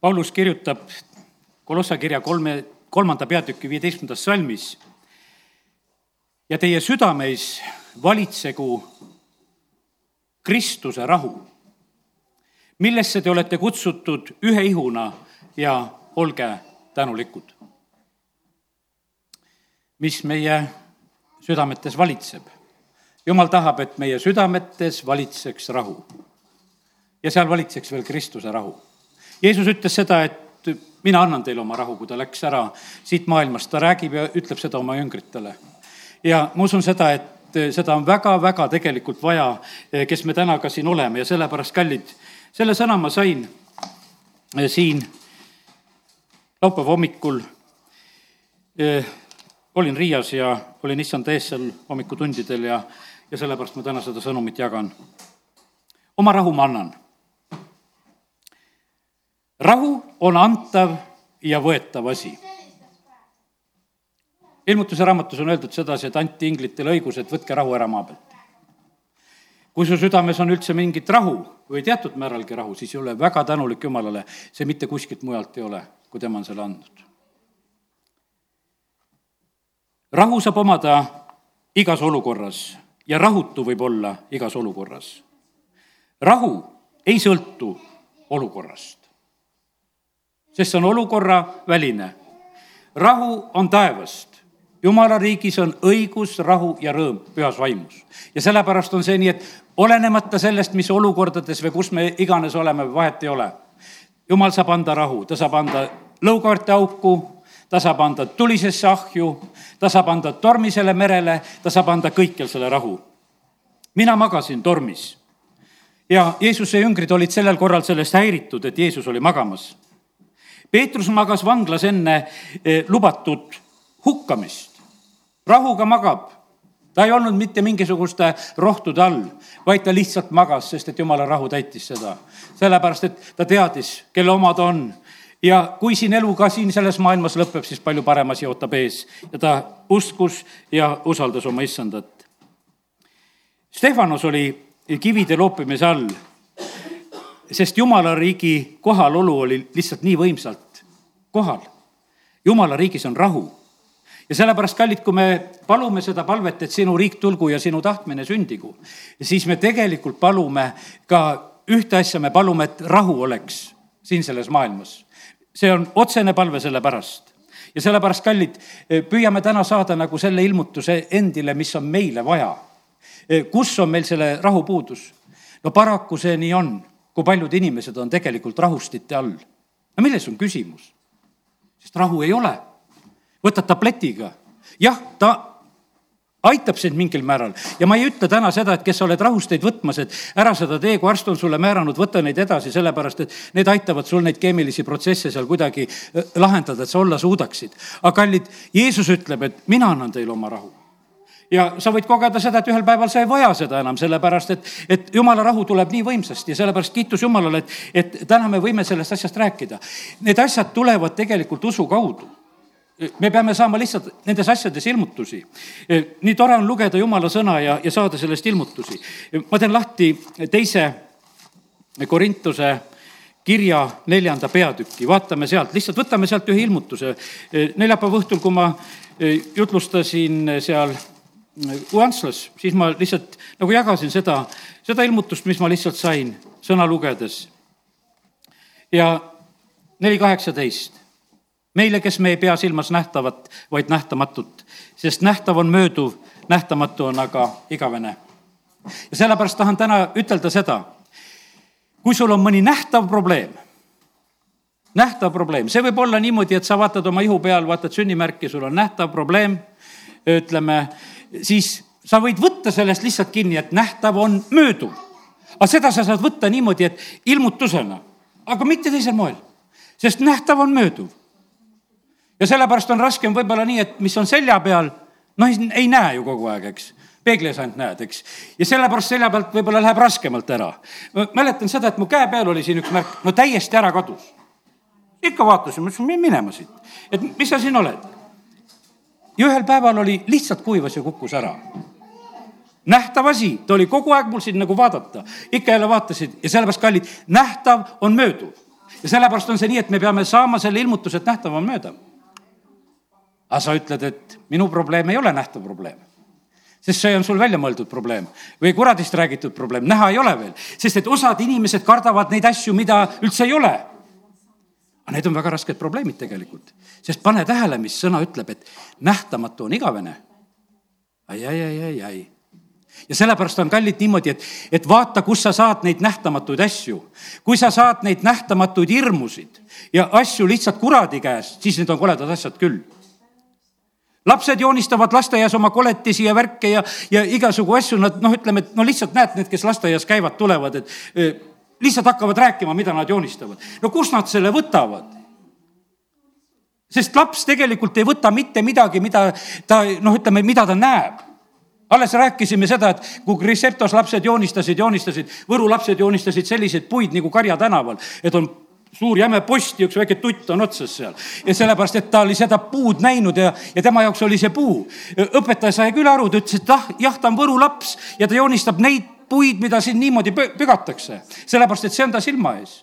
Paulus kirjutab Kolossa kirja kolme, kolmanda peatüki viieteistkümnendas salmis. ja teie südameis valitsegu Kristuse rahu, millesse te olete kutsutud ühe ihuna ja olge tänulikud. mis meie südametes valitseb? jumal tahab, et meie südametes valitseks rahu. ja seal valitseks veel Kristuse rahu. Jeesus ütles seda, et mina annan teile oma rahu, kui ta läks ära siit maailmast, ta räägib ja ütleb seda oma jüngritele. ja ma usun seda, et seda on väga-väga tegelikult vaja, kes me täna ka siin oleme ja sellepärast, kallid, selle sõna ma sain eh, siin laupäeva hommikul. Eh, olin Riias ja olin issanda ees seal hommikutundidel ja, ja sellepärast ma täna seda sõnumit jagan. oma rahu ma annan rahu on antav ja võetav asi. ilmutuse raamatus on öeldud sedasi, et anti inglitele õigus, et võtke rahu ära maa pealt. kui su südames on üldse mingit rahu või teatud määralgi rahu, siis ole väga tänulik Jumalale, see mitte kuskilt mujalt ei ole, kui tema on selle andnud. rahu saab omada igas olukorras ja rahutu võib olla igas olukorras. rahu ei sõltu olukorrast sest see on olukorraväline. rahu on taevast. jumala riigis on õigus, rahu ja rõõm pühas vaimus. ja sellepärast on see nii, et olenemata sellest, mis olukordades või kus me iganes oleme, vahet ei ole. jumal saab anda rahu, ta saab anda lõukaarte auku, ta saab anda tulisesse ahju, ta saab anda tormisele merele, ta saab anda kõikjal selle rahu. mina magasin tormis ja Jeesuse jüngrid olid sellel korral sellest häiritud, et Jeesus oli magamas Peetrus magas vanglas enne eh, lubatud hukkamist. rahuga magab. ta ei olnud mitte mingisuguste rohtude all, vaid ta lihtsalt magas, sest et jumala rahu täitis seda. sellepärast, et ta teadis, kelle oma ta on ja kui siin elu ka siin selles maailmas lõpeb, siis palju parem asi ootab ees ja ta uskus ja usaldas oma issandat. Stefanos oli kivide loopimise all sest jumala riigi kohalolu oli lihtsalt nii võimsalt kohal. jumala riigis on rahu. ja sellepärast, kallid, kui me palume seda palvet, et sinu riik tulgu ja sinu tahtmine sündigu, siis me tegelikult palume ka ühte asja, me palume, et rahu oleks siin selles maailmas. see on otsene palve selle pärast ja sellepärast, kallid, püüame täna saada nagu selle ilmutuse endile, mis on meile vaja. kus on meil selle rahu puudus? no paraku see nii on kui paljud inimesed on tegelikult rahustite all. no milles on küsimus? sest rahu ei ole. võtad tabletiga, jah, ta aitab sind mingil määral ja ma ei ütle täna seda, et kes sa oled rahusteid võtmas, et ära seda tee, kui arst on sulle määranud, võta neid edasi, sellepärast et need aitavad sul neid keemilisi protsesse seal kuidagi äh, lahendada, et sa olla suudaksid. aga kallid, Jeesus ütleb, et mina annan teile oma rahu ja sa võid kogeda seda, et ühel päeval sa ei vaja seda enam, sellepärast et, et jumala rahu tuleb nii võimsasti ja sellepärast kiitus Jumalale, et, et täna me võime sellest asjast rääkida. Need asjad tulevad tegelikult usu kaudu me peame saama lihtsalt nendes asjades ilmutusi. nii tore on lugeda jumala sõna ja, ja saada sellest ilmutusi. ma teen lahti teise Korintuse kirja neljanda peatüki, vaatame sealt, lihtsalt võtame sealt ühe ilmutuse. neljapäeva õhtul, kui ma jutlustasin seal Uanslas, siis ma lihtsalt nagu jagasin seda, seda ilmutust, mis ma lihtsalt sain sõna lugedes. ja neli kaheksateist. meile, kes me ei pea silmas nähtavat, vaid nähtamatut, sest nähtav on mööduv, nähtamatu on aga igavene. ja sellepärast tahan täna ütelda seda, kui sul on mõni nähtav probleem, nähtav probleem, see võib olla niimoodi, et sa vaatad oma ihu peal, vaatad sünnimärki, sul on nähtav probleem, ütleme siis sa võid võtta sellest lihtsalt kinni, et nähtav on mööduv. aga seda sa saad võtta niimoodi, et ilmutusena, aga mitte teisel moel, sest nähtav on mööduv. ja sellepärast on raskem võib-olla nii, et mis on selja peal, noh, ei näe ju kogu aeg, eks peegli ees ainult näed, eks. ja sellepärast selja pealt võib-olla läheb raskemalt ära. mäletan seda, et mu käe peal oli siin üks märk, no täiesti ära kadus. ikka vaatasin, mõtlesin, minema siit, et mis sa siin oled ja ühel päeval oli lihtsalt kuivas ja kukkus ära. nähtav asi, ta oli kogu aeg mul siin nagu vaadata, ikka jälle vaatasid ja sellepärast, kallid, nähtav on mööduv. ja sellepärast on see nii, et me peame saama selle ilmutuse, et nähtav on mööda. aga sa ütled, et minu probleem ei ole nähtav probleem sest see on sul välja mõeldud probleem või kuradist räägitud probleem, näha ei ole veel, sest et osad inimesed kardavad neid asju, mida üldse ei ole. Aga need on väga rasked probleemid tegelikult, sest pane tähele, mis sõna ütleb, et nähtamatu on igavene ai, ai, ai, ai, ai ja sellepärast on kallid niimoodi, et, et vaata, kus sa saad neid nähtamatuid asju. kui sa saad neid nähtamatuid hirmusid ja asju lihtsalt kuradi käest, siis need on koledad asjad küll. lapsed joonistavad lasteaias oma koletisi ja värke ja, ja igasugu asju, nad noh, ütleme, et no lihtsalt näed, need, kes lasteaias käivad, tulevad, et lihtsalt hakkavad rääkima, mida nad joonistavad. no kust nad selle võtavad? sest laps tegelikult ei võta mitte midagi, mida ta noh, ütleme, mida ta näeb alles rääkisime seda, et kui Griseptos lapsed joonistasid, joonistasid, Võru lapsed joonistasid selliseid puid nagu Karja tänaval, et on suur jäme post ja üks väike tutt on otsas seal. ja sellepärast, et ta oli seda puud näinud ja, ja tema jaoks oli see puu. õpetaja sai küll aru, ta ütles, et ah, jah, ta on Võru laps ja ta joonistab neid puid, mida siin niimoodi pügatakse. sellepärast, et see on ta silma ees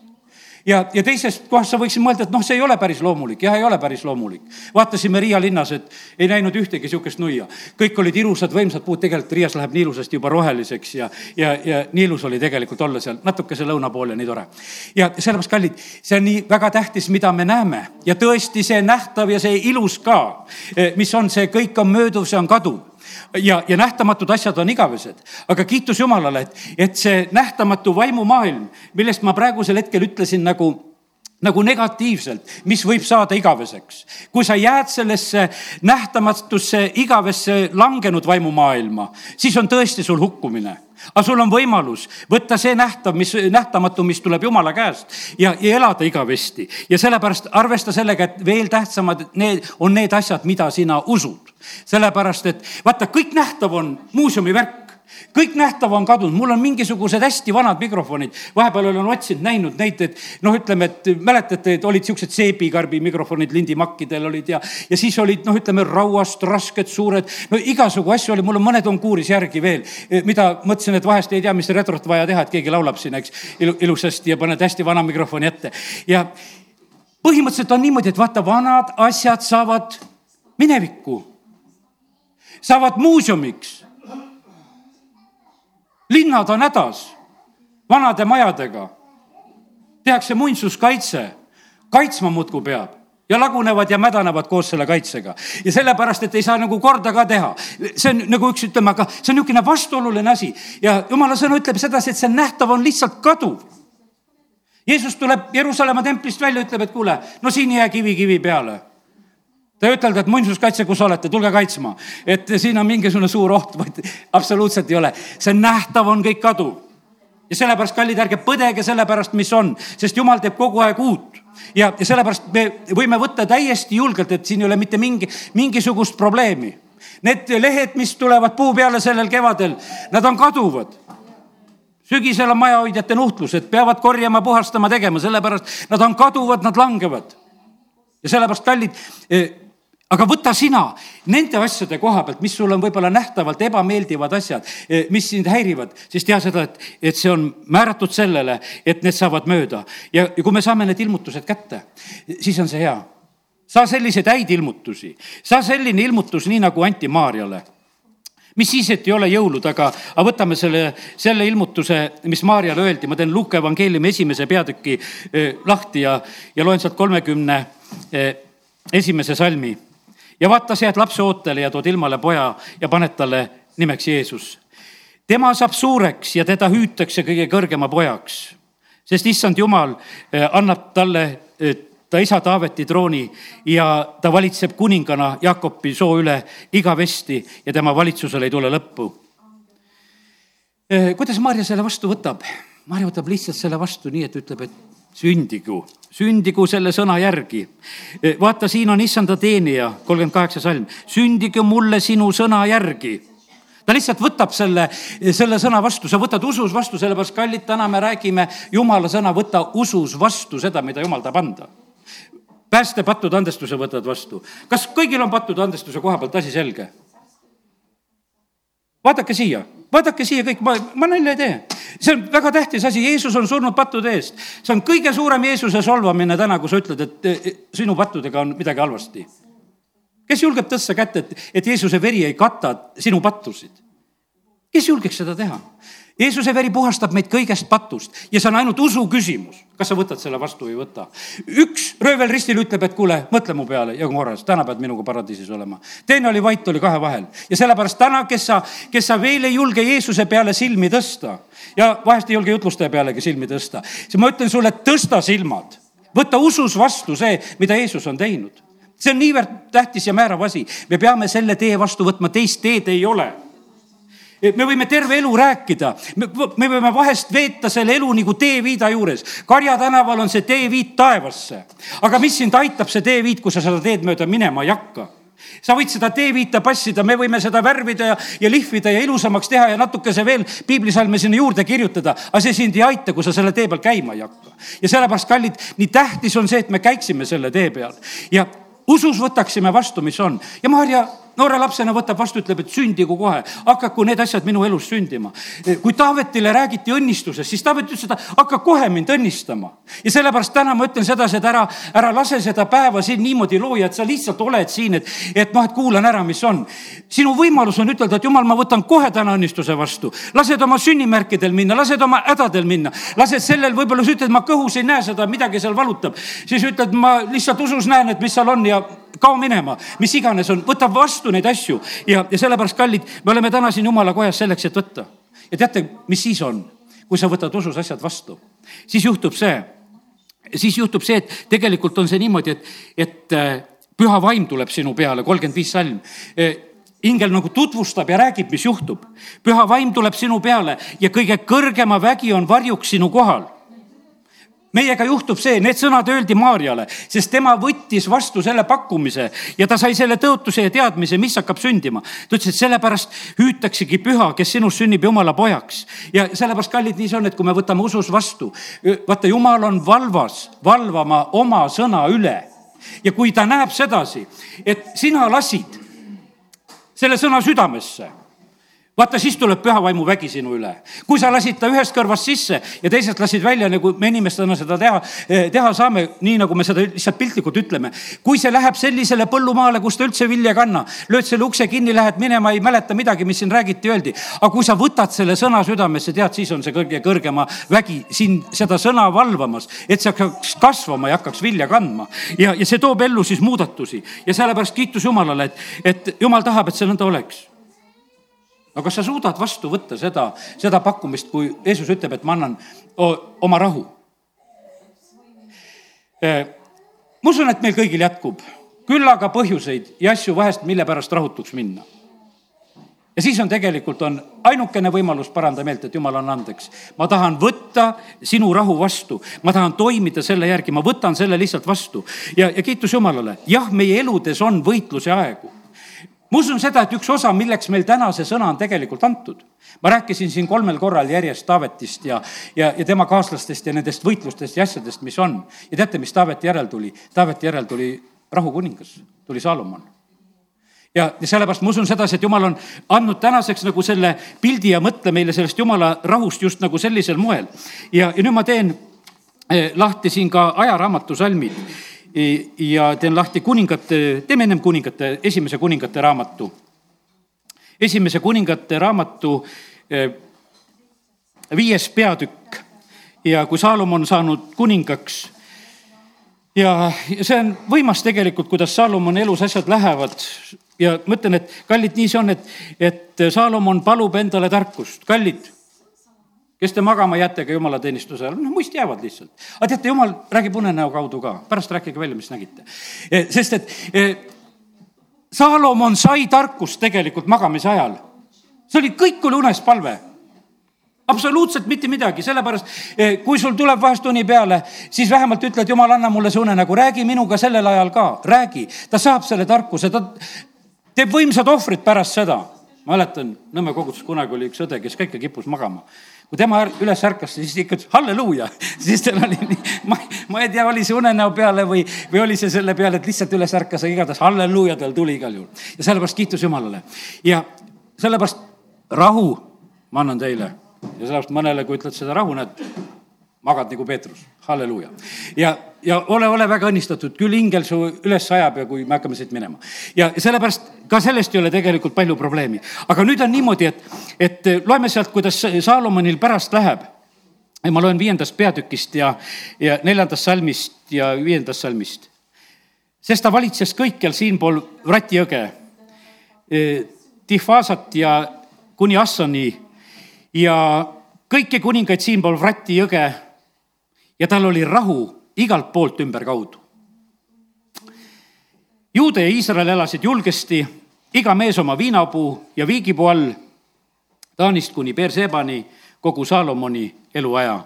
ja, ja teisest kohast sa võiksid mõelda, et noh, see ei ole päris loomulik, jah, ei ole päris loomulik. vaatasime Riia linnas, et ei näinud ühtegi sihukest nuia. kõik olid ilusad, võimsad puud, tegelikult Riias läheb nii ilusasti juba roheliseks ja, ja, ja nii ilus oli tegelikult olla seal natukese lõuna pool ja nii tore. ja sellepärast, kallid, see on nii väga tähtis, mida me näeme ja tõesti see nähtav ja see ilus ka, eh, mis on, see kõik on mööduv, see on kaduv ja, ja nähtamatud asjad on igavesed. aga kiitus Jumalale, et, et see nähtamatu vaimumaailm, millest ma praegusel hetkel ütlesin nagu nagu negatiivselt, mis võib saada igaveseks. kui sa jääd sellesse nähtamatusse igavesse langenud vaimumaailma, siis on tõesti sul hukkumine aga sul on võimalus võtta see nähtav, mis, nähtamatu, mis tuleb Jumala käest ja, ja elada igavesti. ja sellepärast arvesta sellega, et veel tähtsamad need, on need asjad, mida sina usud. sellepärast, et vaata, kõik nähtav on muuseumi värk kõik nähtav on kadunud, mul on mingisugused hästi vanad mikrofonid, vahepeal olen otsinud, näinud neid, et noh, ütleme, et mäletate, et olid siuksed seebikarbi mikrofonid lindimakkidel olid ja, ja siis olid noh, ütleme rauast rasked, suured, no igasugu asju oli, mul on mõned on kuuris järgi veel, mida mõtlesin, et vahest ei tea, mis retrot vaja teha, et keegi laulab siin, eks, ilusasti ja paned hästi vana mikrofoni ette. Ja põhimõtteliselt on niimoodi, et vaata, vanad asjad saavad minevikku, saavad muuseumiks linnad on hädas vanade majadega. tehakse muinsuskaitse, kaitsma muudkui peab ja lagunevad ja mädanevad koos selle kaitsega. ja sellepärast, et ei saa nagu korda ka teha. see on nagu üks, ütleme, aga see on niisugune vastuoluline asi ja jumala sõna ütleb sedasi, et see nähtav on lihtsalt kaduv. Jeesus tuleb Jeruusalemma templist välja, ütleb, et kuule, no siin ei jää kivi kivi peale Te ütelda, et muinsuskaitse, kus olete, tulge kaitsma, et siin on mingisugune suur oht, vaid absoluutselt ei ole. see nähtav on kõik kaduv. ja sellepärast, kallid, ärge põdege selle pärast, mis on, sest jumal teeb kogu aeg uut. ja, ja sellepärast me võime võtta täiesti julgelt, et siin ei ole mitte mingi, mingisugust probleemi. Need lehed, mis tulevad puu peale sellel kevadel, nad on kaduvad sügisel on majahoidjate nuhtlus, et peavad korjama, puhastama, tegema, sellepärast nad on kaduvad, nad langevad. ja sellepärast, kallid aga võta sina nende asjade koha pealt, mis sul on võib-olla nähtavalt ebameeldivad asjad, eh, mis sind häirivad, siis tea seda, et, et see on määratud sellele, et need saavad mööda. ja, ja kui me saame need ilmutused kätte, siis on see hea. saa selliseid häid ilmutusi, saa selline ilmutus, nii nagu anti Maarjale mis siis, et ei ole jõulud, aga, aga võtame selle, selle ilmutuse, mis Maarjale öeldi, ma teen Luuke evangeeliumi esimese peatüki eh, lahti ja, ja loen sealt kolmekümne eh, esimese salmi ja vaata, sa jääd lapse ootele ja tood ilmale poja ja paned talle nimeks Jeesus. tema saab suureks ja teda hüütakse kõige kõrgema pojaks, sest issand Jumal eh, annab talle eh, ta isa Taaveti trooni ja ta valitseb kuningana Jakobi soo üle igavesti ja tema valitsusel ei tule lõppu. Eh, kuidas Maarja selle vastu võtab? Maarja võtab lihtsalt selle vastu nii, et ütleb, et sündigu, sündigu selle sõna järgi. vaata, siin on issanda teenija, kolmkümmend kaheksa salm, sündige mulle sinu sõna järgi ta lihtsalt võtab selle, selle sõna vastu, sa võtad usus vastu, sellepärast kallid, täna me räägime jumala sõna, võta usus vastu seda, mida jumal tahab anda. pääste pattude andestuse võtad vastu. kas kõigil on pattude andestuse koha pealt asi selge? Vaadake siia, vaadake siia kõik, ma, ma nalja ei tee. see on väga tähtis asi, Jeesus on surnud pattude eest. see on kõige suurem Jeesuse solvamine täna, kui sa ütled, et sinu pattudega on midagi halvasti. kes julgeb tõsta kätt, et, et Jeesuse veri ei kata sinu pattusid? kes julgeks seda teha? Jeesuse veri puhastab meid kõigest patust ja see on ainult usu küsimus, kas sa võtad selle vastu või ei võta. üks röövel ristil ütleb, et kuule, mõtle mu peale ja korras, täna pead minuga paradiisis olema. teine oli vait, oli kahe vahel. Ja sellepärast täna, kes sa, kes sa veel ei julge Jeesuse peale silmi tõsta ja vahest ei julge jutlustaja pealegi silmi tõsta, siis ma ütlen sulle, tõsta silmad, võta usus vastu see, mida Jeesus on teinud. See on niivõrd tähtis ja määrav asi, me peame selle tee vastu võtma, teist teed ei ole me võime terve elu rääkida, me võime vahest veeta selle elu nagu teeviida juures. Karja tänaval on see teeviit taevasse. aga mis sind aitab, see teeviit, kui sa seda teed mööda minema ei hakka? sa võid seda teeviita passida, me võime seda värvida ja, ja lihvida ja ilusamaks teha ja natukese veel piiblisalme sinna juurde kirjutada, aga see sind ei aita, kui sa selle tee peal käima ei hakka. ja sellepärast, kallid, nii tähtis on see, et me käiksime selle tee peal ja usus võtaksime vastu, mis on ja Maarja noore lapsena võtab vastu, ütleb, et sündigu kohe, hakaku need asjad minu elus sündima. kui Taavetile räägiti õnnistusest, siis Taavet ütles, et hakka kohe mind õnnistama. ja sellepärast täna ma ütlen sedasi, et ära, ära lase seda päeva siin niimoodi looja, et sa lihtsalt oled siin, et, et noh, et kuulan ära, mis on. sinu võimalus on ütelda, et jumal, ma võtan kohe täna õnnistuse vastu. lased oma sünnimärkidel minna, lased oma hädadel minna, lased sellel, võib-olla sa ütled, ma kõhus ei näe seda, midagi seal valutab. siis ütled, ma lihtsalt usus näen, et mis seal on ja kao minema, mis iganes on, võta vastu neid asju ja, ja sellepärast, kallid, me oleme täna siin jumala kojas selleks, et võtta. ja teate, mis siis on, kui sa võtad usus asjad vastu, siis juhtub see, siis juhtub see, et tegelikult on see niimoodi, et, et äh, püha vaim tuleb sinu peale, kolmkümmend viis salm äh, ingel nagu tutvustab ja räägib, mis juhtub. püha vaim tuleb sinu peale ja kõige kõrgema vägi on varjuks sinu kohal meiega juhtub see, need sõnad öeldi Maarjale, sest tema võttis vastu selle pakkumise ja ta sai selle tõotuse ja teadmise, mis hakkab sündima. ta ütles, et sellepärast hüütaksegi püha, kes sinust sünnib jumala pojaks. ja sellepärast, kallid, nii see on, et kui me võtame usus vastu, vaata, jumal on valvas valvama oma sõna üle. ja kui ta näeb sedasi, et sina lasid selle sõna südamesse vaata, siis tuleb püha vaimu vägi sinu üle. kui sa lasid ta ühest kõrvast sisse ja teisest lasid välja, nagu me inimestena seda teha, eh, teha saame, nii nagu me seda lihtsalt piltlikult ütleme. kui see läheb sellisele põllumaale, kus ta üldse vilja ei kanna, lööd selle ukse kinni, lähed minema, ei mäleta midagi, mis siin räägiti, öeldi. aga kui sa võtad selle sõna südamesse, tead, siis on see kõige kõrgema vägi siin seda sõna valvamas, et see hakkaks kasvama ja hakkaks vilja kandma. ja, ja see toob ellu siis muudatusi ja sellepärast kiitus Jumalale, et, et Jumal tahab, et see nõnda oleks no kas sa suudad vastu võtta seda, seda pakkumist, kui Jeesus ütleb, et ma annan oma rahu? ma usun, et meil kõigil jätkub küll aga põhjuseid ja asju vahest, mille pärast rahutuks minna. ja siis on tegelikult, on ainukene võimalus paranda meelt, et jumal on andeks. ma tahan võtta sinu rahu vastu, ma tahan toimida selle järgi, ma võtan selle lihtsalt vastu ja, ja kiitus Jumalale. jah, meie eludes on võitluse aegu ma usun seda, et üks osa, milleks meil täna see sõna on tegelikult antud. ma rääkisin siin kolmel korral järjest Taavetist ja, ja, ja tema kaaslastest ja nendest võitlustest ja asjadest, mis on. ja teate, mis Taaveti järel tuli? Taaveti järel tuli rahukuningas, tuli Saalomon ja, ja sellepärast ma usun sedasi, et jumal on andnud tänaseks nagu selle pildi ja mõtte meile sellest jumala rahust just nagu sellisel moel. ja, ja nüüd ma teen eh, lahti siin ka ajaraamatu salmid ja teen lahti kuningate, teeme ennem kuningate, esimese kuningate raamatu. esimese kuningate raamatu eh, viies peatükk. Ja kui Saalomon saanud kuningaks ja see on võimas tegelikult, kuidas Saalomoni elus asjad lähevad. Ja ma ütlen, et kallid, nii see on, et, et Saalomon palub endale tarkust, kallid kes te magama jääte ka jumalateenistuse ajal, noh muist jäävad lihtsalt. aga teate, jumal räägib unenäo kaudu ka, pärast rääkige välja, mis nägite. Eh, sest et eh, Saalomon sai tarkust tegelikult magamise ajal. see oli, kõik oli unes palve absoluutselt mitte midagi, sellepärast eh, kui sul tuleb vahest uni peale, siis vähemalt ütle, et jumal, anna mulle see unenägu, räägi minuga sellel ajal ka, räägi. ta saab selle tarkuse, ta teeb võimsad ohvrid pärast seda. mäletan, Nõmme koguduses kunagi oli üks õde, kes ka ikka kippus magama kui tema üles ärkas, siis ikka ütles halleluuja, siis tal oli nii, ma, ma ei tea, oli see unenäo peale või, või oli see selle peale, et lihtsalt üles ärkas, aga igatahes halleluuja tal tuli igal juhul. ja sellepärast kiitus Jumalale. ja sellepärast rahu ma annan teile ja sellepärast mõnele, kui ütled seda rahu, näed, magad nagu Peetrus, halleluuja. ja, ja ole, ole väga õnnistatud, küll ingel su üles ajab ja kui me hakkame siit minema. ja sellepärast ka sellest ei ole tegelikult palju probleemi. aga nüüd on niimoodi, et, et loeme sealt, kuidas Saalomonil pärast läheb. ma loen viiendast peatükist ja, ja neljandast salmist ja viiendast salmist. sest ta valitses kõikjal siinpool Vrati jõge, eh, Tifasat ja kuni Assani ja kõiki kuningaid siinpool Vrati jõge ja tal oli rahu igalt poolt ümberkaudu. juude ja Iisrael elasid julgesti, iga mees oma viinapuu ja viigipuu all, Taanist kuni Beersebani kogu Saalomoni eluaja.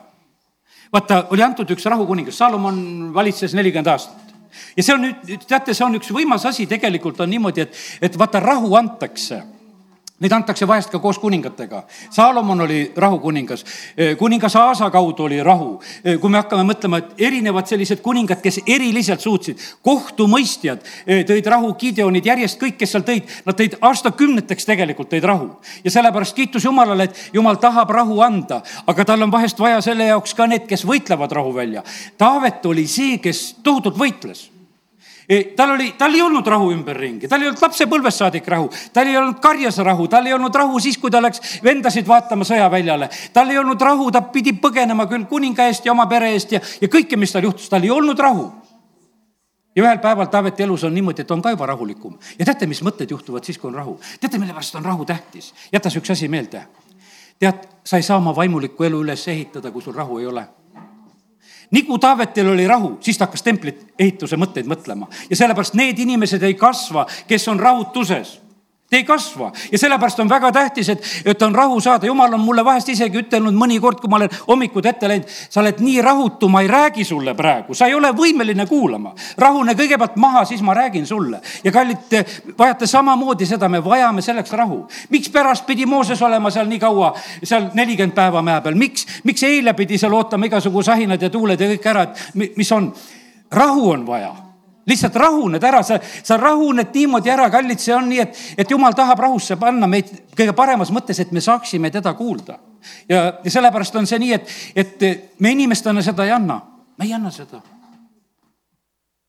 vaata, oli antud üks rahukuningas, Saalomon valitses nelikümmend aastat. ja see on nüüd, teate, see on üks võimas asi, tegelikult on niimoodi, et, et vaata, rahu antakse Neid antakse vahest ka koos kuningatega. Saalomon oli rahukuningas, kuningas Aasa kaudu oli rahu. kui me hakkame mõtlema, et erinevad sellised kuningad, kes eriliselt suutsid, kohtumõistjad tõid rahu, Gideonid, järjest kõik, kes seal tõid, nad tõid aastakümneteks tegelikult tõid rahu. ja sellepärast kiitus Jumalale, et Jumal tahab rahu anda, aga tal on vahest vaja selle jaoks ka need, kes võitlevad rahu välja. Taavet oli see, kes tohutult võitles tal oli, tal ei olnud rahu ümberringi, tal ei olnud lapsepõlvest saadik rahu, tal ei olnud karjas rahu, tal ei olnud rahu siis, kui ta läks vendasid vaatama sõjaväljale. tal ei olnud rahu, ta pidi põgenema küll kuninga eest ja oma pere eest ja, ja kõike, mis tal juhtus, tal ei olnud rahu ja ühel päeval Taaveti elus on niimoodi, et on ka juba rahulikum. ja teate, mis mõtted juhtuvad siis, kui on rahu? teate, mille pärast on rahu tähtis? jäta see üks asi meelde. tead, sa ei saa oma vaimulikku elu üles ehitada, kui sul rahu ei ole nii kui Taavetil oli rahu, siis ta hakkas templit ehituse mõtteid mõtlema. Ja sellepärast need inimesed ei kasva, kes on rahutuses Te ei kasva ja sellepärast on väga tähtis, et, et on rahu saada. jumal on mulle vahest isegi ütelnud mõnikord, kui ma olen hommikud ette läinud, sa oled nii rahutu, ma ei räägi sulle praegu, sa ei ole võimeline kuulama. rahune kõigepealt maha, siis ma räägin sulle. ja kallid, te vajate samamoodi seda, me vajame selleks rahu. mikspärast pidi Mooses olema seal nii kaua, seal nelikümmend päeva mäe peal, miks, miks eile pidi seal ootama igasugu sahinad ja tuuled ja kõik ära, et mis on? rahu on vaja lihtsalt rahuned ära, sa, sa rahuned niimoodi ära, kallid, see on nii, et, et jumal tahab rahusse panna meid kõige paremas mõttes, et me saaksime teda kuulda. ja, ja sellepärast on see nii, et, et me inimestena seda ei anna, me ei anna seda.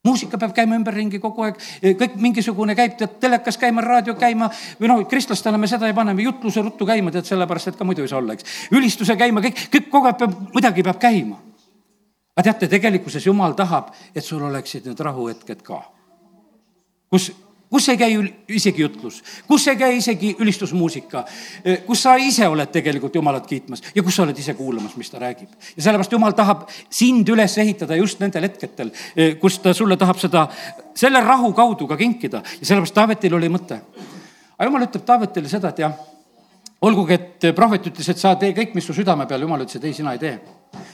Muusika peab käima ümberringi kogu aeg, kõik mingisugune käib, tead, telekas käima, raadio käima. Või noh, kristlastena me seda ei pane, me jutluse ruttu käima, tead, sellepärast et ka muidu ei saa olla, eks. ülistuse käima, kõik, kõik kogu aeg peab, midagi peab käima aga teate, tegelikkuses Jumal tahab, et sul oleksid need rahuhetked ka. kus, kus ei käi isegi jutlus, kus ei käi isegi ülistusmuusika, kus sa ise oled tegelikult Jumalat kiitmas ja kus sa oled ise kuulamas, mis ta räägib. ja sellepärast Jumal tahab sind üles ehitada just nendel hetkedel, kus ta sulle tahab seda, selle rahu kaudu ka kinkida ja sellepärast Taavetil oli mõte. aga Jumal ütleb Taavetile seda, et jah, olgugi, et prohvet ütles, et sa tee kõik, mis su südame peal, Jumal ütles, et ei, sina ei tee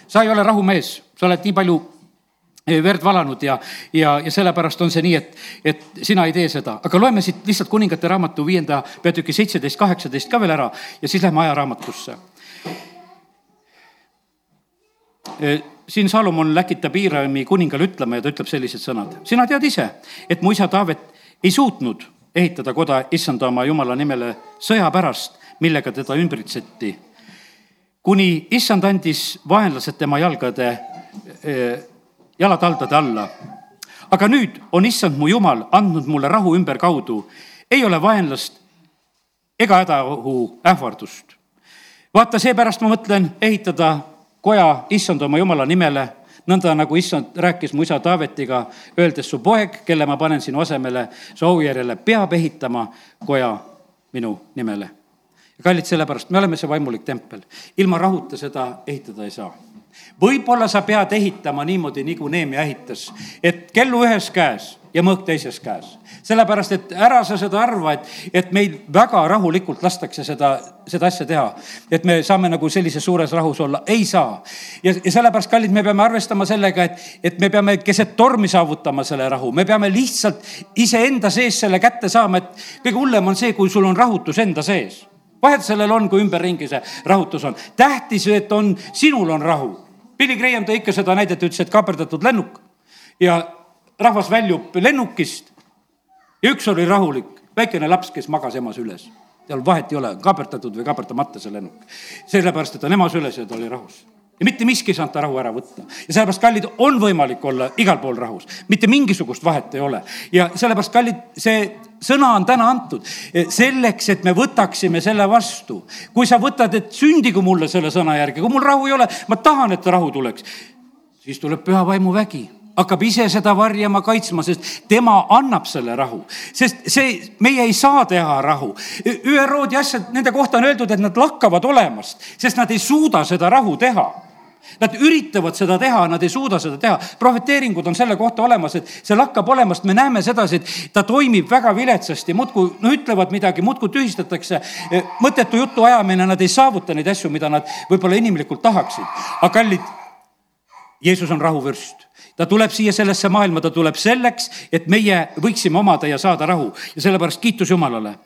sa ei ole rahumees, sa oled nii palju eh, verd valanud ja, ja, ja sellepärast on see nii, et, et sina ei tee seda. aga loeme siit lihtsalt Kuningate raamatu viienda peatüki seitseteist, kaheksateist ka veel ära ja siis lähme ajaraamatusse. Eh, siin Salomon läkitab Iirami kuningale ütlema ja ta ütleb sellised sõnad. sina tead ise, et mu isa Taavet ei suutnud ehitada koda issanda oma jumala nimele sõja pärast, millega teda ümbritseti kuni issand andis vaenlased tema jalgade, eh, jalataldade alla. aga nüüd on issand mu jumal andnud mulle rahu ümberkaudu, ei ole vaenlast ega hädaohu ähvardust. vaata, seepärast ma mõtlen ehitada koja issand oma jumala nimele, nõnda nagu issand rääkis mu isa Taavetiga, öeldes su poeg, kelle ma panen sinu asemele su aujärjele, peab ehitama koja minu nimele kallid, sellepärast me oleme see vaimulik tempel. ilma rahuta seda ehitada ei saa. võib-olla sa pead ehitama niimoodi, nagu Neemia ehitas, et kellu ühes käes ja mõõk teises käes. sellepärast, et ära sa seda arva, et, et meil väga rahulikult lastakse seda, seda asja teha. et me saame nagu sellises suures rahus olla, ei saa. ja, ja sellepärast, kallid, me peame arvestama sellega, et, et me peame keset tormi saavutama selle rahu, me peame lihtsalt iseenda sees selle kätte saama, et kõige hullem on see, kui sul on rahutus enda sees vahet sellel on, kui ümberringi see rahutus on. tähtis, et on, sinul on rahu. Billy Graham tõi ikka seda näidet, ütles, et kaaperdatud lennuk ja rahvas väljub lennukist ja üks oli rahulik, väikene laps, kes magas ema süles. seal vahet ei ole, kaaperdatud või kaaperdamata see lennuk. sellepärast, et ta nemas üles ja ta oli rahus ja mitte miski ei saanud ta rahu ära võtta. ja sellepärast, kallid, on võimalik olla igal pool rahus, mitte mingisugust vahet ei ole. ja sellepärast, kallid, see sõna on täna antud selleks, et me võtaksime selle vastu. kui sa võtad, et sündigu mulle selle sõna järgi, kui mul rahu ei ole, ma tahan, et rahu tuleks, siis tuleb püha vaimu vägi hakkab ise seda varjama, kaitsma, sest tema annab selle rahu. sest see, meie ei saa teha rahu. ÜRO-d ja asjad, nende kohta on öeldud, et nad lakkavad olemast, sest nad ei suuda seda rahu teha Nad üritavad seda teha, nad ei suuda seda teha. prohveteeringud on selle kohta olemas, et see lakkab olemast, me näeme sedasi, et ta toimib väga viletsasti, muudkui, no ütlevad midagi, muudkui tühistatakse. mõttetu jutu ajamine, nad ei saavuta neid asju, mida nad võib-olla inimlikult tahaksid. aga kallid, Jeesus on rahuvürst ta tuleb siia sellesse maailma, ta tuleb selleks, et meie võiksime omada ja saada rahu ja sellepärast kiitus Jumalale.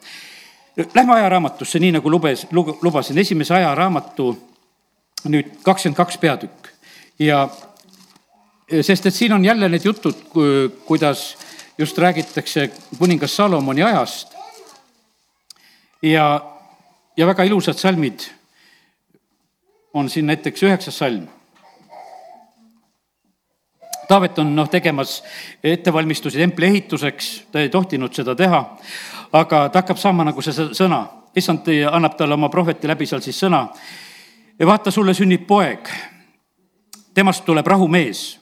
Lähme ajaraamatusse, nii nagu lubes, lubasin, esimese ajaraamatu nüüd kakskümmend kaks peatükk ja sest et siin on jälle need jutud, kuidas just räägitakse kuningas Salomoni ajast. ja, ja väga ilusad salmid on siin näiteks üheksas salm. Taavet on noh, tegemas ettevalmistusi templi ehituseks, ta ei tohtinud seda teha, aga ta hakkab saama nagu see sõna, issand annab talle oma prohveti läbi seal siis sõna ja vaata, sulle sünnib poeg. temast tuleb rahumees.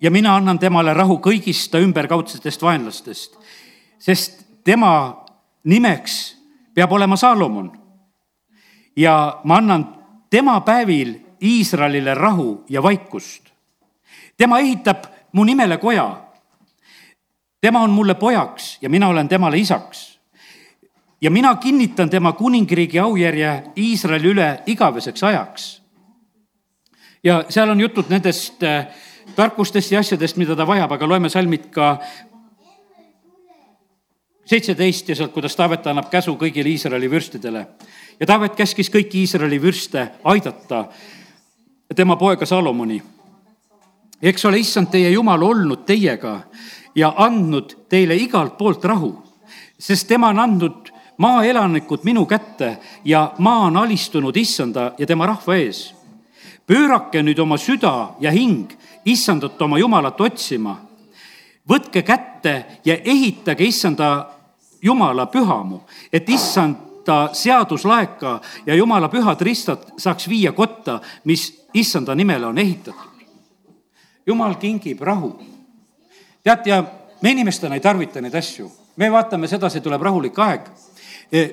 ja mina annan temale rahu kõigist ta ümberkaudsetest vaenlastest, sest tema nimeks peab olema Saalomon. ja ma annan tema päevil Iisraelile rahu ja vaikust. tema ehitab mu nimele koja. tema on mulle pojaks ja mina olen temale isaks ja mina kinnitan tema kuningriigi aujärje Iisraeli üle igaveseks ajaks. ja seal on jutud nendest äh, tarkustest ja asjadest, mida ta vajab, aga loeme salmid ka seitseteist ja sealt, kuidas Taavet annab käsu kõigile Iisraeli vürstidele. ja Taavet käskis kõiki Iisraeli vürste aidata tema poega Salomoni. eks ole, issand teie jumal olnud teiega ja andnud teile igalt poolt rahu, sest tema on andnud maaelanikud minu kätte ja maa on alistunud issanda ja tema rahva ees. pöörake nüüd oma süda ja hing issandat oma Jumalat otsima. võtke kätte ja ehitage issanda Jumala pühamu, et issanda seaduslaeka ja Jumala pühad ristad saaks viia kotta, mis issanda nimele on ehitatud. Jumal kingib rahu. tead, ja me inimestena ei tarvita neid asju, me vaatame sedasi, tuleb rahulik aeg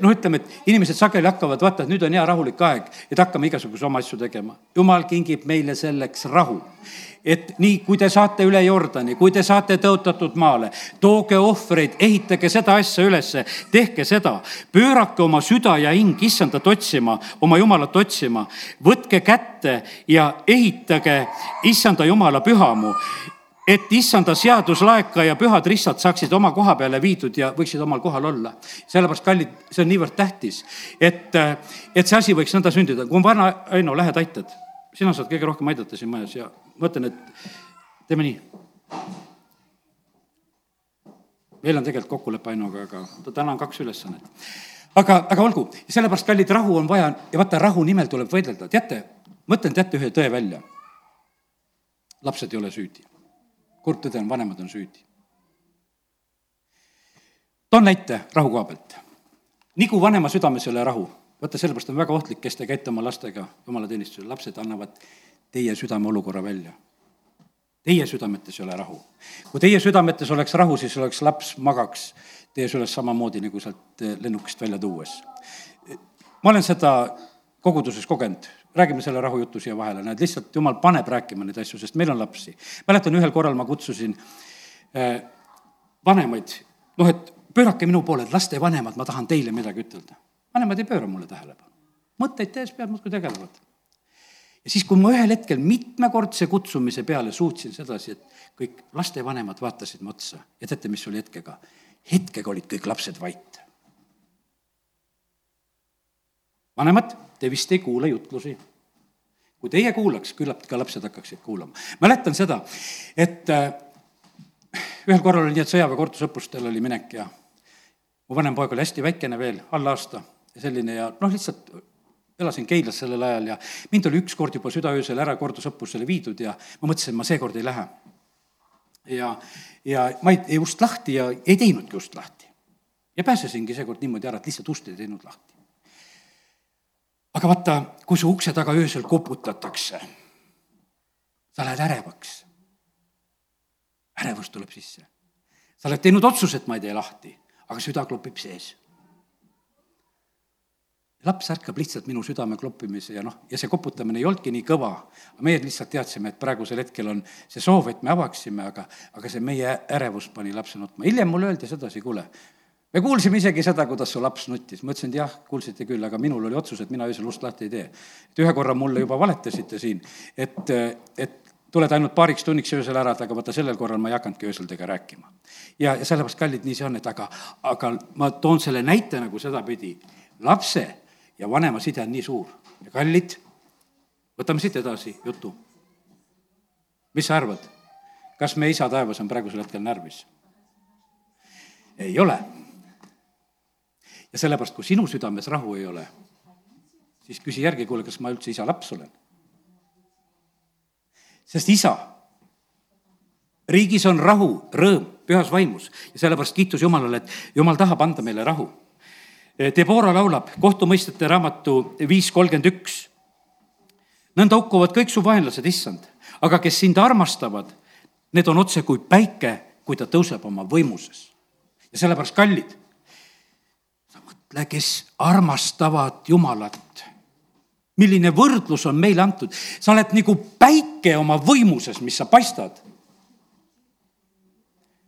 noh, ütleme, et inimesed sageli hakkavad, vaata, et nüüd on hea rahulik aeg, et hakkame igasuguseid oma asju tegema. jumal kingib meile selleks rahu. et nii, kui te saate üle Jordani, kui te saate tõotatud maale, tooge ohvreid, ehitage seda asja ülesse, tehke seda. pöörake oma süda ja hing issandat otsima, oma Jumalat otsima. võtke kätte ja ehitage issanda Jumala pühamu et issanda seaduslaeka ja pühad ristad saaksid oma koha peale viidud ja võiksid omal kohal olla. sellepärast, kallid, see on niivõrd tähtis, et, et see asi võiks nõnda sündida. kui on vana Aino, lähed aitad, sina saad kõige rohkem aidata siin majas ja ma ütlen, et teeme nii. meil on tegelikult kokkulepe Ainoga, aga täna on kaks ülesannet. aga, aga olgu, sellepärast, kallid, rahu on vaja ja vaata, rahu nimel tuleb võidelda. teate, ma ütlen teate ühe tõe välja. lapsed ei ole süüdi kurb tõde on, vanemad on süüdi. toon näite rahu koha pealt. nii kui vanema südames ei ole rahu, vaata, sellepärast on väga ohtlik, kes te käite oma lastega jumalateenistusel, lapsed annavad teie südame olukorra välja. Teie südametes ei ole rahu. kui teie südametes oleks rahu, siis oleks laps magaks teie süles samamoodi nagu sealt lennukist välja tuues. ma olen seda koguduses kogenud, räägime selle rahujutu siia vahele, näed, lihtsalt jumal paneb rääkima neid asju, sest meil on lapsi. mäletan, ühel korral ma kutsusin äh, vanemaid, noh, et pöörake minu poole, et lastevanemad, ma tahan teile midagi ütelda. vanemad ei pööra mulle tähelepanu. mõtteid tehes pead muudkui tegelevad. ja siis, kui ma ühel hetkel mitmekordse kutsumise peale suutsin sedasi, et kõik lastevanemad vaatasid mu otsa ja teate, mis oli hetkega? hetkega olid kõik lapsed vait. Vanemad te vist ei kuula jutlusi. kui teie kuulaks, küllap ka lapsed hakkaksid kuulama. mäletan seda, et äh, ühel korral oli nii, et sõjaväe kordusõppustel oli minek ja mu vanem poeg oli hästi väikene veel, alla aasta ja selline ja noh, lihtsalt elasin Keilas sellel ajal ja mind oli ükskord juba südaöösel ära kordusõppusele viidud ja ma mõtlesin, ma seekord ei lähe. ja, ja ma ei, ei ust lahti ja ei teinudki ust lahti. ja pääsesingi seekord niimoodi ära, et lihtsalt ust ei teinud lahti. Aga vaata, kui su ukse taga öösel koputatakse, sa lähed ärevaks. ärevus tuleb sisse. sa oled teinud otsuse, et ma ei tee lahti, aga süda klopib sees laps ärkab lihtsalt minu südame kloppimise ja noh, ja see koputamine ei olnudki nii kõva. meie lihtsalt teadsime, et praegusel hetkel on see soov, et me avaksime, aga, aga see meie ärevus pani lapse nutma. hiljem mulle öeldi sedasi, kuule, me kuulsime isegi seda, kuidas su laps nuttis. ma ütlesin, et jah, kuulsite küll, aga minul oli otsus, et mina öösel ust lahti ei tee. et ühe korra mulle juba valetasite siin, et, et tuled ainult paariks tunniks öösel ära, et aga vaata, sellel korral ma ei hakanudki öösel teiega rääkima. ja, ja sellepärast, kallid, nii see on, et aga, aga ma toon selle näite nagu sedapidi, lapse ja vanema side on nii suur kallid, võtame siit edasi jutu. mis sa arvad, kas meie isa taevas on praegusel hetkel närvis? ei ole. Ja sellepärast, kui sinu südames rahu ei ole, siis küsi järgi, kuule, kas ma üldse isa laps olen? sest isa, riigis on rahu, rõõm, pühas vaimus ja sellepärast kiitus Jumalale, et Jumal tahab anda meile rahu Eh, Debora laulab kohtumõistjate raamatu viis kolmkümmend üks. nõnda hukkuvad kõik su vaenlased, issand, aga kes sind armastavad, need on otse kui päike, kui ta tõuseb oma võimuses. ja sellepärast, kallid, mõtle, kes armastavad Jumalat. milline võrdlus on meile antud, sa oled nagu päike oma võimuses, mis sa paistad.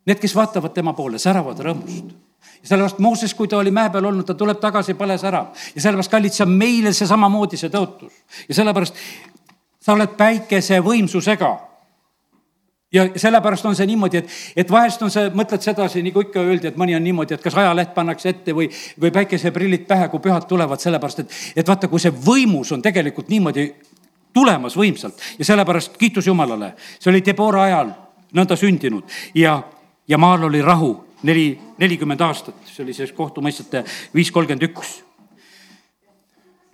Need, kes vaatavad tema poole, säravad rõõmust ja sellepärast Mooses, kui ta oli mäe peal olnud, ta tuleb tagasi, pales ära. ja sellepärast, kallid, see on meile see samamoodi see tõotus. ja sellepärast sa oled päikese võimsusega. Ja sellepärast on see niimoodi, et, et vahest on see, mõtled sedasi, nagu ikka öeldi, et mõni on niimoodi, et kas ajaleht pannakse ette või, või päikeseprillid pähe, kui pühad tulevad, sellepärast et, et vaata, kui see võimus on tegelikult niimoodi tulemas võimsalt. Ja sellepärast kiitus Jumalale, see oli Debora ajal nõnda sündinud. Ja, ja maal oli rahu neli, nelikümmend aastat, see oli siis kohtumõistjate viis kolmkümmend üks.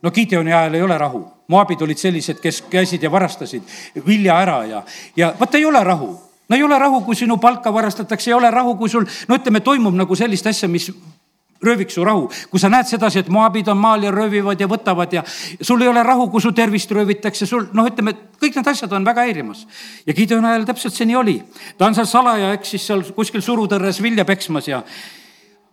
No Gideoni ajal ei ole rahu, moabid olid sellised, kes käisid ja varastasid vilja ära ja, ja vot ei ole rahu no ei ole rahu, kui sinu palka varastatakse, ei ole rahu, kui sul, no ütleme, toimub nagu sellist asja, mis rööviks su rahu. kui sa näed sedasi, et moabid on maal ja röövivad ja võtavad ja sul ei ole rahu, kui su tervist röövitakse, sul noh, ütleme, kõik need asjad on väga häirimas. ja Gideoni ajal täpselt see nii oli. ta on seal salaja, eks siis seal kuskil surutõrres vilja peksmas ja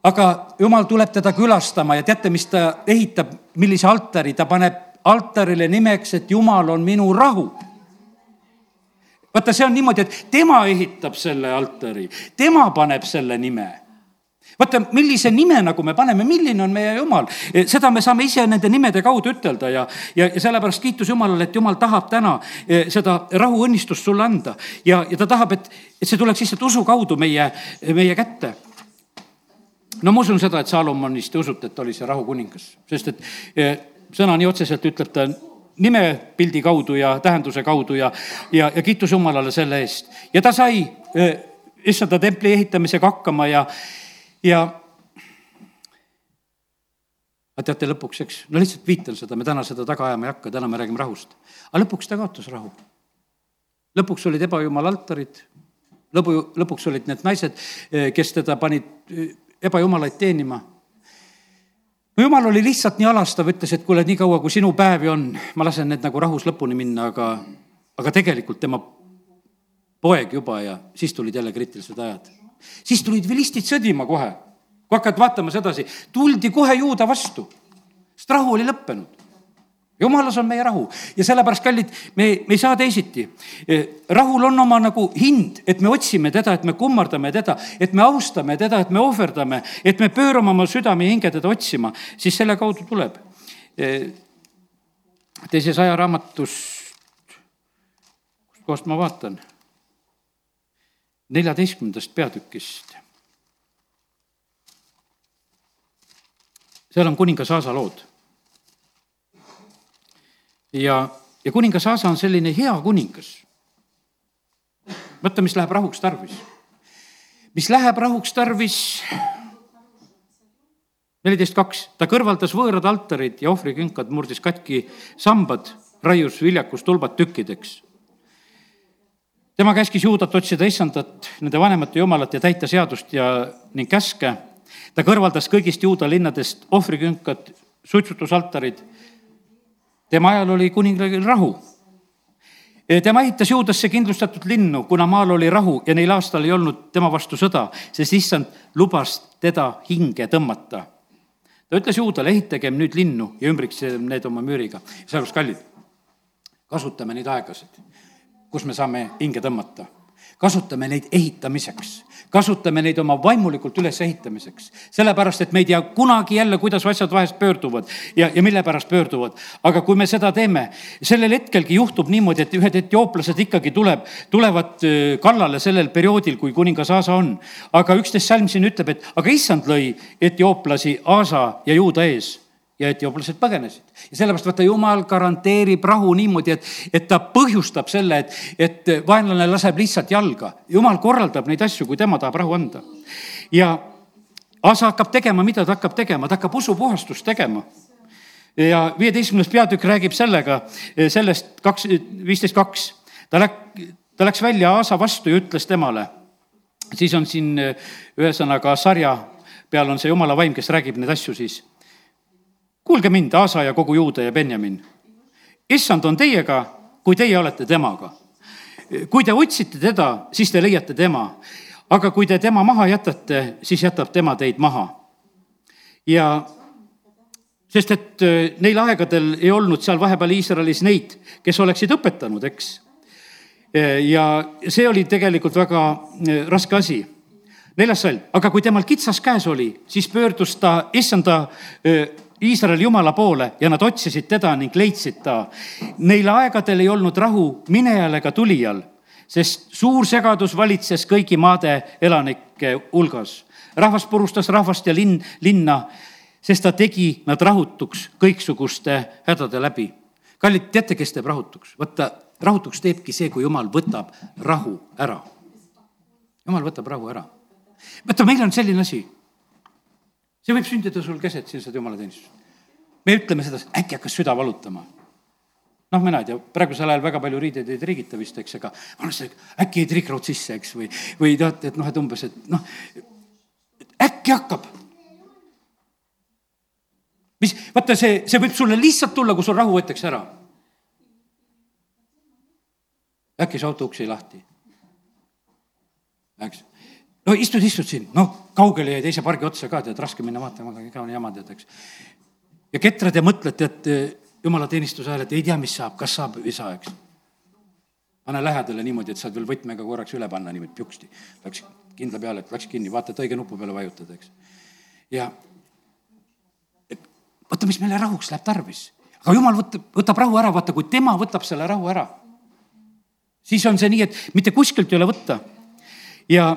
aga jumal tuleb teda külastama ja teate, mis ta ehitab, millise altari, ta paneb altarile nimeks, et Jumal on minu rahu. Vaata, see on niimoodi, et tema ehitab selle altari, tema paneb selle nime. Vaata, millise nime nagu me paneme, milline on meie Jumal, seda me saame ise nende nimede kaudu ütelda ja, ja, ja sellepärast kiitus Jumalale, et Jumal tahab täna e, seda rahuõnnistust sulle anda. Ja, ja ta tahab, et, et see tuleks lihtsalt usu kaudu meie, meie kätte no ma usun seda, et Saalomonist te usute, et ta oli see rahukuningas, sest et e, sõna nii otseselt ütleb ta nimepildi kaudu ja tähenduse kaudu ja, ja, ja kiitus Jumalale selle eest. ja ta sai issanda templi ehitamisega hakkama ja, ja aga teate, lõpuks, eks, no lihtsalt viitan seda, me täna seda taga ajama ei hakka, täna me räägime rahust. aga lõpuks ta kaotas rahu. lõpuks olid ebajumala altarid, lõbu, lõpuks olid need naised, eh, kes teda panid ebajumalaid teenima. no jumal oli lihtsalt nii alastav, ütles, et kuule, niikaua kui sinu päevi on, ma lasen need nagu rahus lõpuni minna, aga, aga tegelikult tema poeg juba ja siis tulid jälle kriitilised ajad siis tulid vilistid sõdima kohe. kui hakkad vaatama sedasi, tuldi kohe juuda vastu, sest rahu oli lõppenud jumalas on meie rahu ja sellepärast, kallid, me, me ei saa teisiti. E, rahul on oma nagu hind, et me otsime teda, et me kummardame teda, et me austame teda, et me ohverdame, et me pöörame oma südame ja hinge teda otsima, siis selle kaudu tuleb. E, teises ajaraamatus, kustkohast ma vaatan neljateistkümnendast peatükist. seal on kuningas Aasa lood. Ja, ja kuningas Aasa on selline hea kuningas. mõtle, mis läheb rahuks tarvis. mis läheb rahuks tarvis, neliteist kaks, ta kõrvaldas võõrad altarid ja ohvrikünkad, murdis katki sambad, raius viljakust tulbad tükkideks. tema käskis juudat otsida issandat, nende vanemate jumalat ja täita seadust ja ning käske. ta kõrvaldas kõigist juuda linnadest ohvrikünkad, suitsutusaltarid. Tema ajal oli kuningriigil rahu tema ehitas Juudasse kindlustatud linnu, kuna maal oli rahu ja neil aastal ei olnud tema vastu sõda, sest issand lubas teda hinge tõmmata ta ütles juudale, ehitagem nüüd linnu ja ümbritsegem need oma müüriga. sellepärast, kallid, kasutame neid aegasid, kus me saame hinge tõmmata. Kasutame neid ehitamiseks kasutame neid oma vaimulikult ülesehitamiseks. sellepärast, et me ei tea kunagi jälle, kuidas asjad vahest pöörduvad ja, ja mille pärast pöörduvad. aga kui me seda teeme, sellel hetkelgi juhtub niimoodi, et ühed etiooplased ikkagi tuleb, tulevad kallale sellel perioodil, kui kuningas Aasa on. aga üksteist salm siin ütleb, et aga issand lõi etiooplasi Aasa ja Juuda ees ja etiooplased põgenesid. ja sellepärast vaata, jumal garanteerib rahu niimoodi, et, et ta põhjustab selle, et, et vaenlane laseb lihtsalt jalga. jumal korraldab neid asju, kui tema tahab rahu anda. ja Asa hakkab tegema, mida ta hakkab tegema, ta hakkab usupuhastust tegema ja viieteistkümnes peatükk räägib sellega, sellest kaks, viisteist kaks. ta läk-, ta läks välja Aasa vastu ja ütles temale, siis on siin ühesõnaga sarja peal on see jumala vaim, kes räägib neid asju siis kuulge mind, Aasa ja kogu Juuda ja Benjamin. issand on teiega, kui teie olete temaga. kui te otsite teda, siis te leiate tema. aga kui te tema maha jätate, siis jätab tema teid maha. ja sest et äh, neil aegadel ei olnud seal vahepeal Iisraelis neid, kes oleksid õpetanud, eks. Äh, ja see oli tegelikult väga äh, raske asi neljas salm, aga kui temal kitsas käes oli, siis pöördus ta issanda Iisraeli jumala poole ja nad otsisid teda ning leidsid ta. Neil aegadel ei olnud rahu minejal ega tulijal, sest suur segadus valitses kõigi maade elanike hulgas. rahvas purustas rahvast ja linn, linna, sest ta tegi nad rahutuks kõiksuguste hädade läbi. kallid, teate, kes teeb rahutuks? vaata, rahutuks teebki see, kui jumal võtab rahu ära. jumal võtab rahu ära. vaata, meil on selline asi see võib sündida sul keset siin seda jumalateenistust. me ütleme seda, äkki hakkas süda valutama. noh, mina ei tea, praegusel ajal väga palju riideid ei triigita vist, eks, aga vanasti äkki jäi triikraud sisse, eks, või, või tead, et noh, et umbes, et noh, äkki hakkab. mis, vaata see, see võib sulle lihtsalt tulla, kui sul rahu võetakse ära. äkki see auto uks jäi lahti. eks no istud, istud siin, noh, kaugele jäi teise pargi otsa ka, tead, raske minna vaatama, aga igavene jama, tead, eks. ja ketrad ja mõtled, tead, jumalateenistuse ajal, et ei tea, mis saab, kas saab või ei saa, eks. pane lähedale niimoodi, et saad veel võtmega korraks üle panna niimoodi püksti. Läks kindla peale, et läks kinni, vaata, et õige nupu peale vajutad, eks. ja vaata, mis meile rahuks läheb tarvis. aga jumal võtab, võtab rahu ära, vaata, kui tema võtab selle rahu ära, siis on see nii, et mitte kuskilt ei ole võtta. ja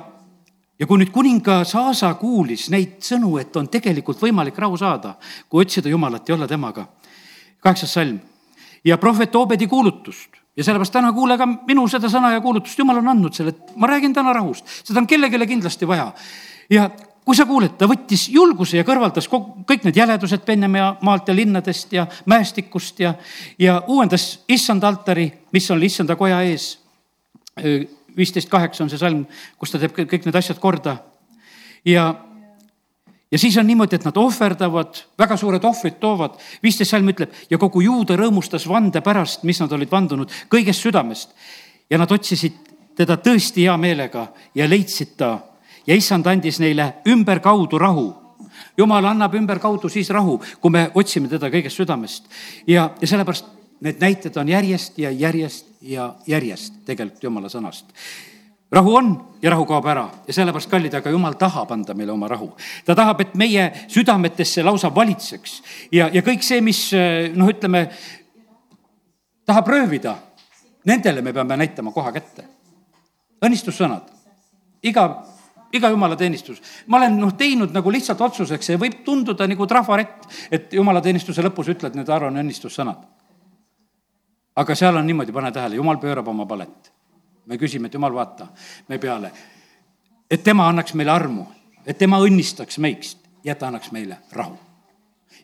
ja kui nüüd kuningas Aasa kuulis neid sõnu, et on tegelikult võimalik rahu saada, kui otsida Jumalat ja olla temaga. kaheksas salm ja prohvet Obedi kuulutust ja sellepärast täna kuule ka minu seda sõna ja kuulutust, Jumal on andnud selle, et ma räägin täna rahust, seda on kellelegi kindlasti vaja. ja kui sa kuuled, ta võttis julguse ja kõrvaldas kõik need jäledused Benjamimaalt ja linnadest ja mäestikust ja, ja uuendas issanda altari, mis on issanda koja ees viisteist kaheksa on see salm, kus ta teeb kõik need asjad korda. ja, ja siis on niimoodi, et nad ohverdavad, väga suured ohvrid toovad. viisteist salm ütleb ja kogu juuda rõõmustas vande pärast, mis nad olid vandunud kõigest südamest. ja nad otsisid teda tõesti hea meelega ja leidsid ta ja issand andis neile ümberkaudu rahu jumal annab ümberkaudu siis rahu, kui me otsime teda kõigest südamest ja, ja sellepärast need näited on järjest ja järjest ja järjest tegelikult jumala sõnast rahu on ja rahu kaob ära ja sellepärast, kallid, aga jumal tahab anda meile oma rahu. ta tahab, et meie südametesse lausa valitseks ja, ja kõik see, mis noh, ütleme, tahab röövida, nendele me peame näitama koha kätte. õnnistussõnad, iga, iga jumalateenistus. ma olen noh, teinud nagu lihtsalt otsuseks, see võib tunduda nagu trafarett, et jumalateenistuse lõpus ütled need Aaroni õnnistussõnad aga seal on niimoodi, pane tähele, jumal pöörab oma palet. me küsime, et jumal, vaata me peale, et tema annaks meile armu, et tema õnnistaks meist ja et ta annaks meile rahu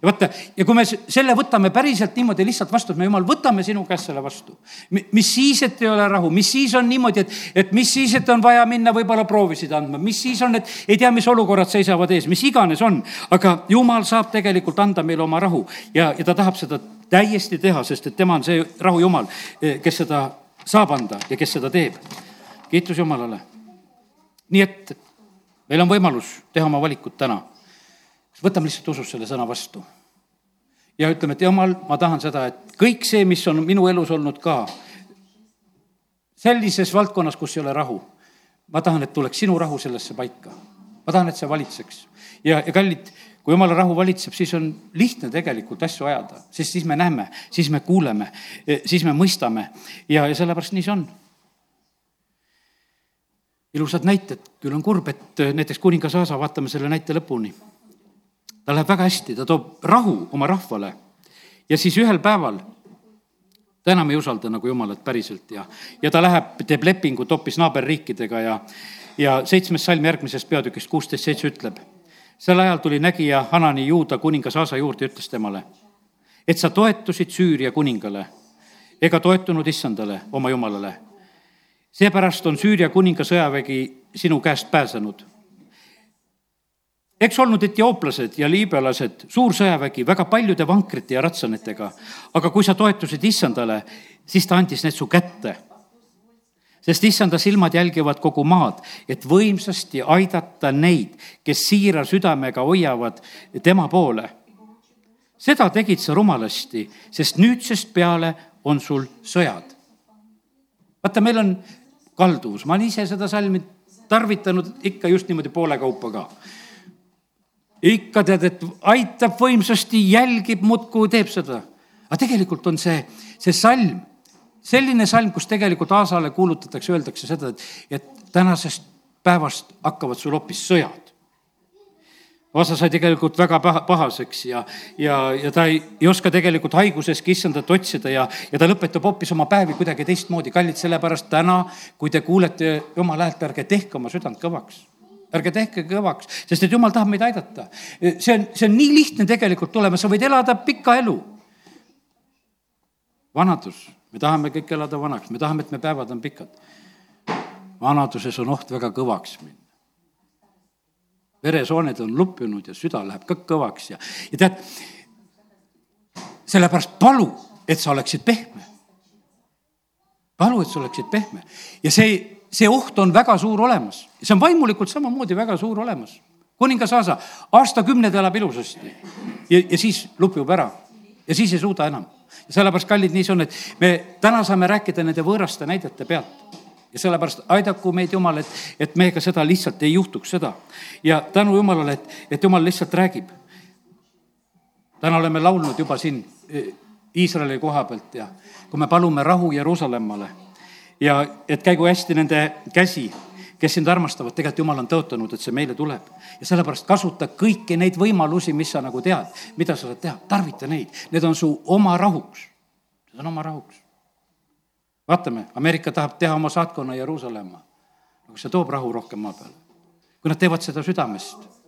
ja vaata, ja kui me selle võtame päriselt niimoodi lihtsalt vastu, et me jumal, võtame sinu käest selle vastu. mis siis, et ei ole rahu, mis siis on niimoodi, et, et mis siis, et on vaja minna võib-olla proovisid andma, mis siis on, et ei tea, mis olukorrad seisavad ees, mis iganes on. aga jumal saab tegelikult anda meile oma rahu ja, ja ta tahab seda täiesti teha, sest et tema on see rahu jumal, eh, kes seda saab anda ja kes seda teeb. kiitus Jumalale. nii et meil on võimalus teha oma valikud täna võtame lihtsalt usus selle sõna vastu. ja ütleme, et jumal, ma tahan seda, et kõik see, mis on minu elus olnud ka sellises valdkonnas, kus ei ole rahu, ma tahan, et tuleks sinu rahu sellesse paika. ma tahan, et see valitseks. ja, ja kallid, kui jumala rahu valitseb, siis on lihtne tegelikult asju ajada, sest siis me näeme, siis me kuuleme, siis me mõistame ja, ja sellepärast nii see on ilusad näited, küll on kurb, et näiteks kuningas Aasa, vaatame selle näite lõpuni tal läheb väga hästi, ta toob rahu oma rahvale. ja siis ühel päeval ta enam ei usalda nagu jumalat päriselt ja, ja ta läheb, teeb lepingut hoopis naaberriikidega ja, ja seitsmes salm järgmisest peatükist kuusteist seitse ütleb. sel ajal tuli nägija Hanani juuda kuningas Aasa juurde ja ütles temale, et sa toetusid Süüria kuningale ega toetunud issandale, oma jumalale. seepärast on Süüria kuninga sõjavägi sinu käest pääsenud eks olnud etiooplased ja liibüalased, suur sõjavägi, väga paljude vankrite ja ratsanetega. aga kui sa toetusid issandale, siis ta andis need su kätte. sest issanda silmad jälgivad kogu maad, et võimsasti aidata neid, kes siira südamega hoiavad tema poole. seda tegid sa rumalasti, sest nüüdsest peale on sul sõjad. vaata, meil on kalduvus, ma olen ise seda salmi tarvitanud ikka just niimoodi poole kaupa ka ikka tead, et aitab võimsasti, jälgib muudkui, teeb seda. aga tegelikult on see, see salm, selline salm, kus tegelikult Aasale kuulutatakse, öeldakse seda, et, et tänasest päevast hakkavad sul hoopis sõjad. Aasa sai tegelikult väga paha, pahaseks ja, ja, ja ta ei, ei oska tegelikult haiguseski issandat otsida ja, ja ta lõpetab hoopis oma päevi kuidagi teistmoodi. kallid, sellepärast täna, kui te kuulete jumala häält, ärge tehke oma südant kõvaks ärge tehke kõvaks, sest et jumal tahab meid aidata. see on, see on nii lihtne tegelikult tulema, sa võid elada pika elu. vanadus, me tahame kõik elada vanaks, me tahame, et me päevad on pikad. vanaduses on oht väga kõvaks minna. veresooned on lupjunud ja süda läheb ka kõvaks ja, ja tead, sellepärast palu, et sa oleksid pehme. palu, et sa oleksid pehme ja see see oht on väga suur olemas. see on vaimulikult samamoodi väga suur olemas. kuningas Aasa aastakümneid elab ilusasti ja, ja siis lupjub ära ja siis ei suuda enam. ja sellepärast, kallid, nii see on, et me täna saame rääkida nende võõraste näidete pealt ja sellepärast aidaku meid Jumal, et, et meiega seda lihtsalt ei juhtuks, seda. ja tänu Jumalale, et, et Jumal lihtsalt räägib. täna oleme laulnud juba siin eh, Iisraeli koha pealt ja kui me palume rahu Jeruusalemmale ja et käigu hästi nende käsi, kes sind armastavad, tegelikult jumal on tõotanud, et see meile tuleb. ja sellepärast kasuta kõiki neid võimalusi, mis sa nagu tead, mida sa saad teha, tarvita neid, need on su oma rahuks. Need on oma rahuks. vaatame, Ameerika tahab teha oma saatkonna Jeruusalemma. aga see toob rahu rohkem maa peale. kui nad teevad seda südamest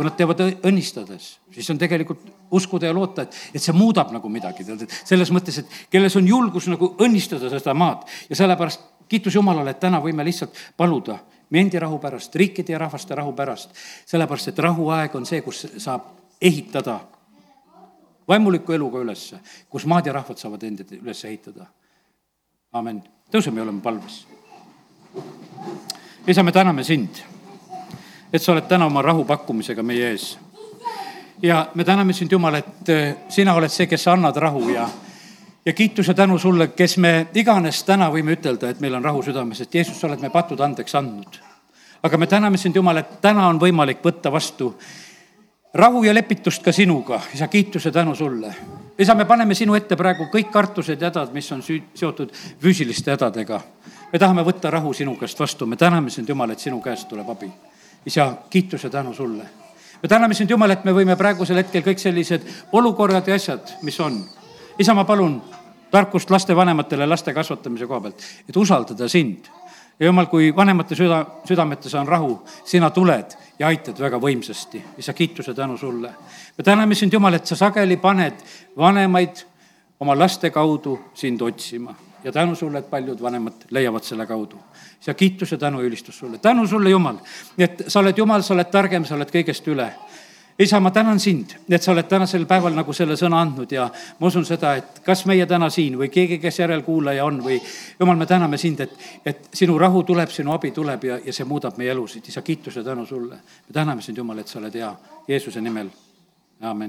kui nad teevad õnnistades, siis on tegelikult uskuda ja loota, et, et see muudab nagu midagi, tead, et selles mõttes, et kelles on julgus nagu õnnistada seda maad ja sellepärast kiitus Jumalale, et täna võime lihtsalt paluda meie endi rahu pärast, riikide ja rahvaste rahu pärast, sellepärast et rahuaeg on see, kus saab ehitada vaimuliku eluga ülesse, kus maad ja rahvad saavad endid üles ehitada. amin, tõuseme ja oleme palves. isa, me täname sind et sa oled täna oma rahu pakkumisega meie ees. ja me täname sind, Jumal, et äh, sina oled see, kes annad rahu ja, ja kiitus ja tänu sulle, kes me iganes täna võime ütelda, et meil on rahu südames, et Jeesus, sa oled me patud andeks andnud. aga me täname sind, Jumal, et täna on võimalik võtta vastu rahu ja lepitust ka sinuga, isa, kiituse tänu sulle. isa, me paneme sinu ette praegu kõik kartused ja hädad, mis on süü-, seotud füüsiliste hädadega. me tahame võtta rahu sinu käest vastu, me täname sind, Jumal, et sinu käest tuleb abi isa, kiituse tänu sulle. me täname sind, Jumal, et me võime praegusel hetkel kõik sellised olukorrad ja asjad, mis on. isa, ma palun tarkust lastevanematele laste kasvatamise koha pealt, et usaldada sind ja jumal, kui vanemate süda, südametes on rahu, sina tuled ja aitad väga võimsasti. isa, kiituse tänu sulle. me täname sind, Jumal, et sa sageli paned vanemaid oma laste kaudu sind otsima ja tänu sulle, et paljud vanemad leiavad selle kaudu. Ja kiituse, tänu ja ülistus sulle. tänu sulle, Jumal, et sa oled Jumal, sa oled targem, sa oled kõigest üle isa, ma tänan sind, et sa oled tänasel päeval nagu selle sõna andnud ja ma usun seda, et kas meie täna siin või keegi, kes järelkuulaja on või jumal, me täname sind, et, et sinu rahu tuleb, sinu abi tuleb ja, ja see muudab meie elusid. isa, kiituse tänu sulle. me täname sind, Jumal, et sa oled hea. Jeesuse nimel, amin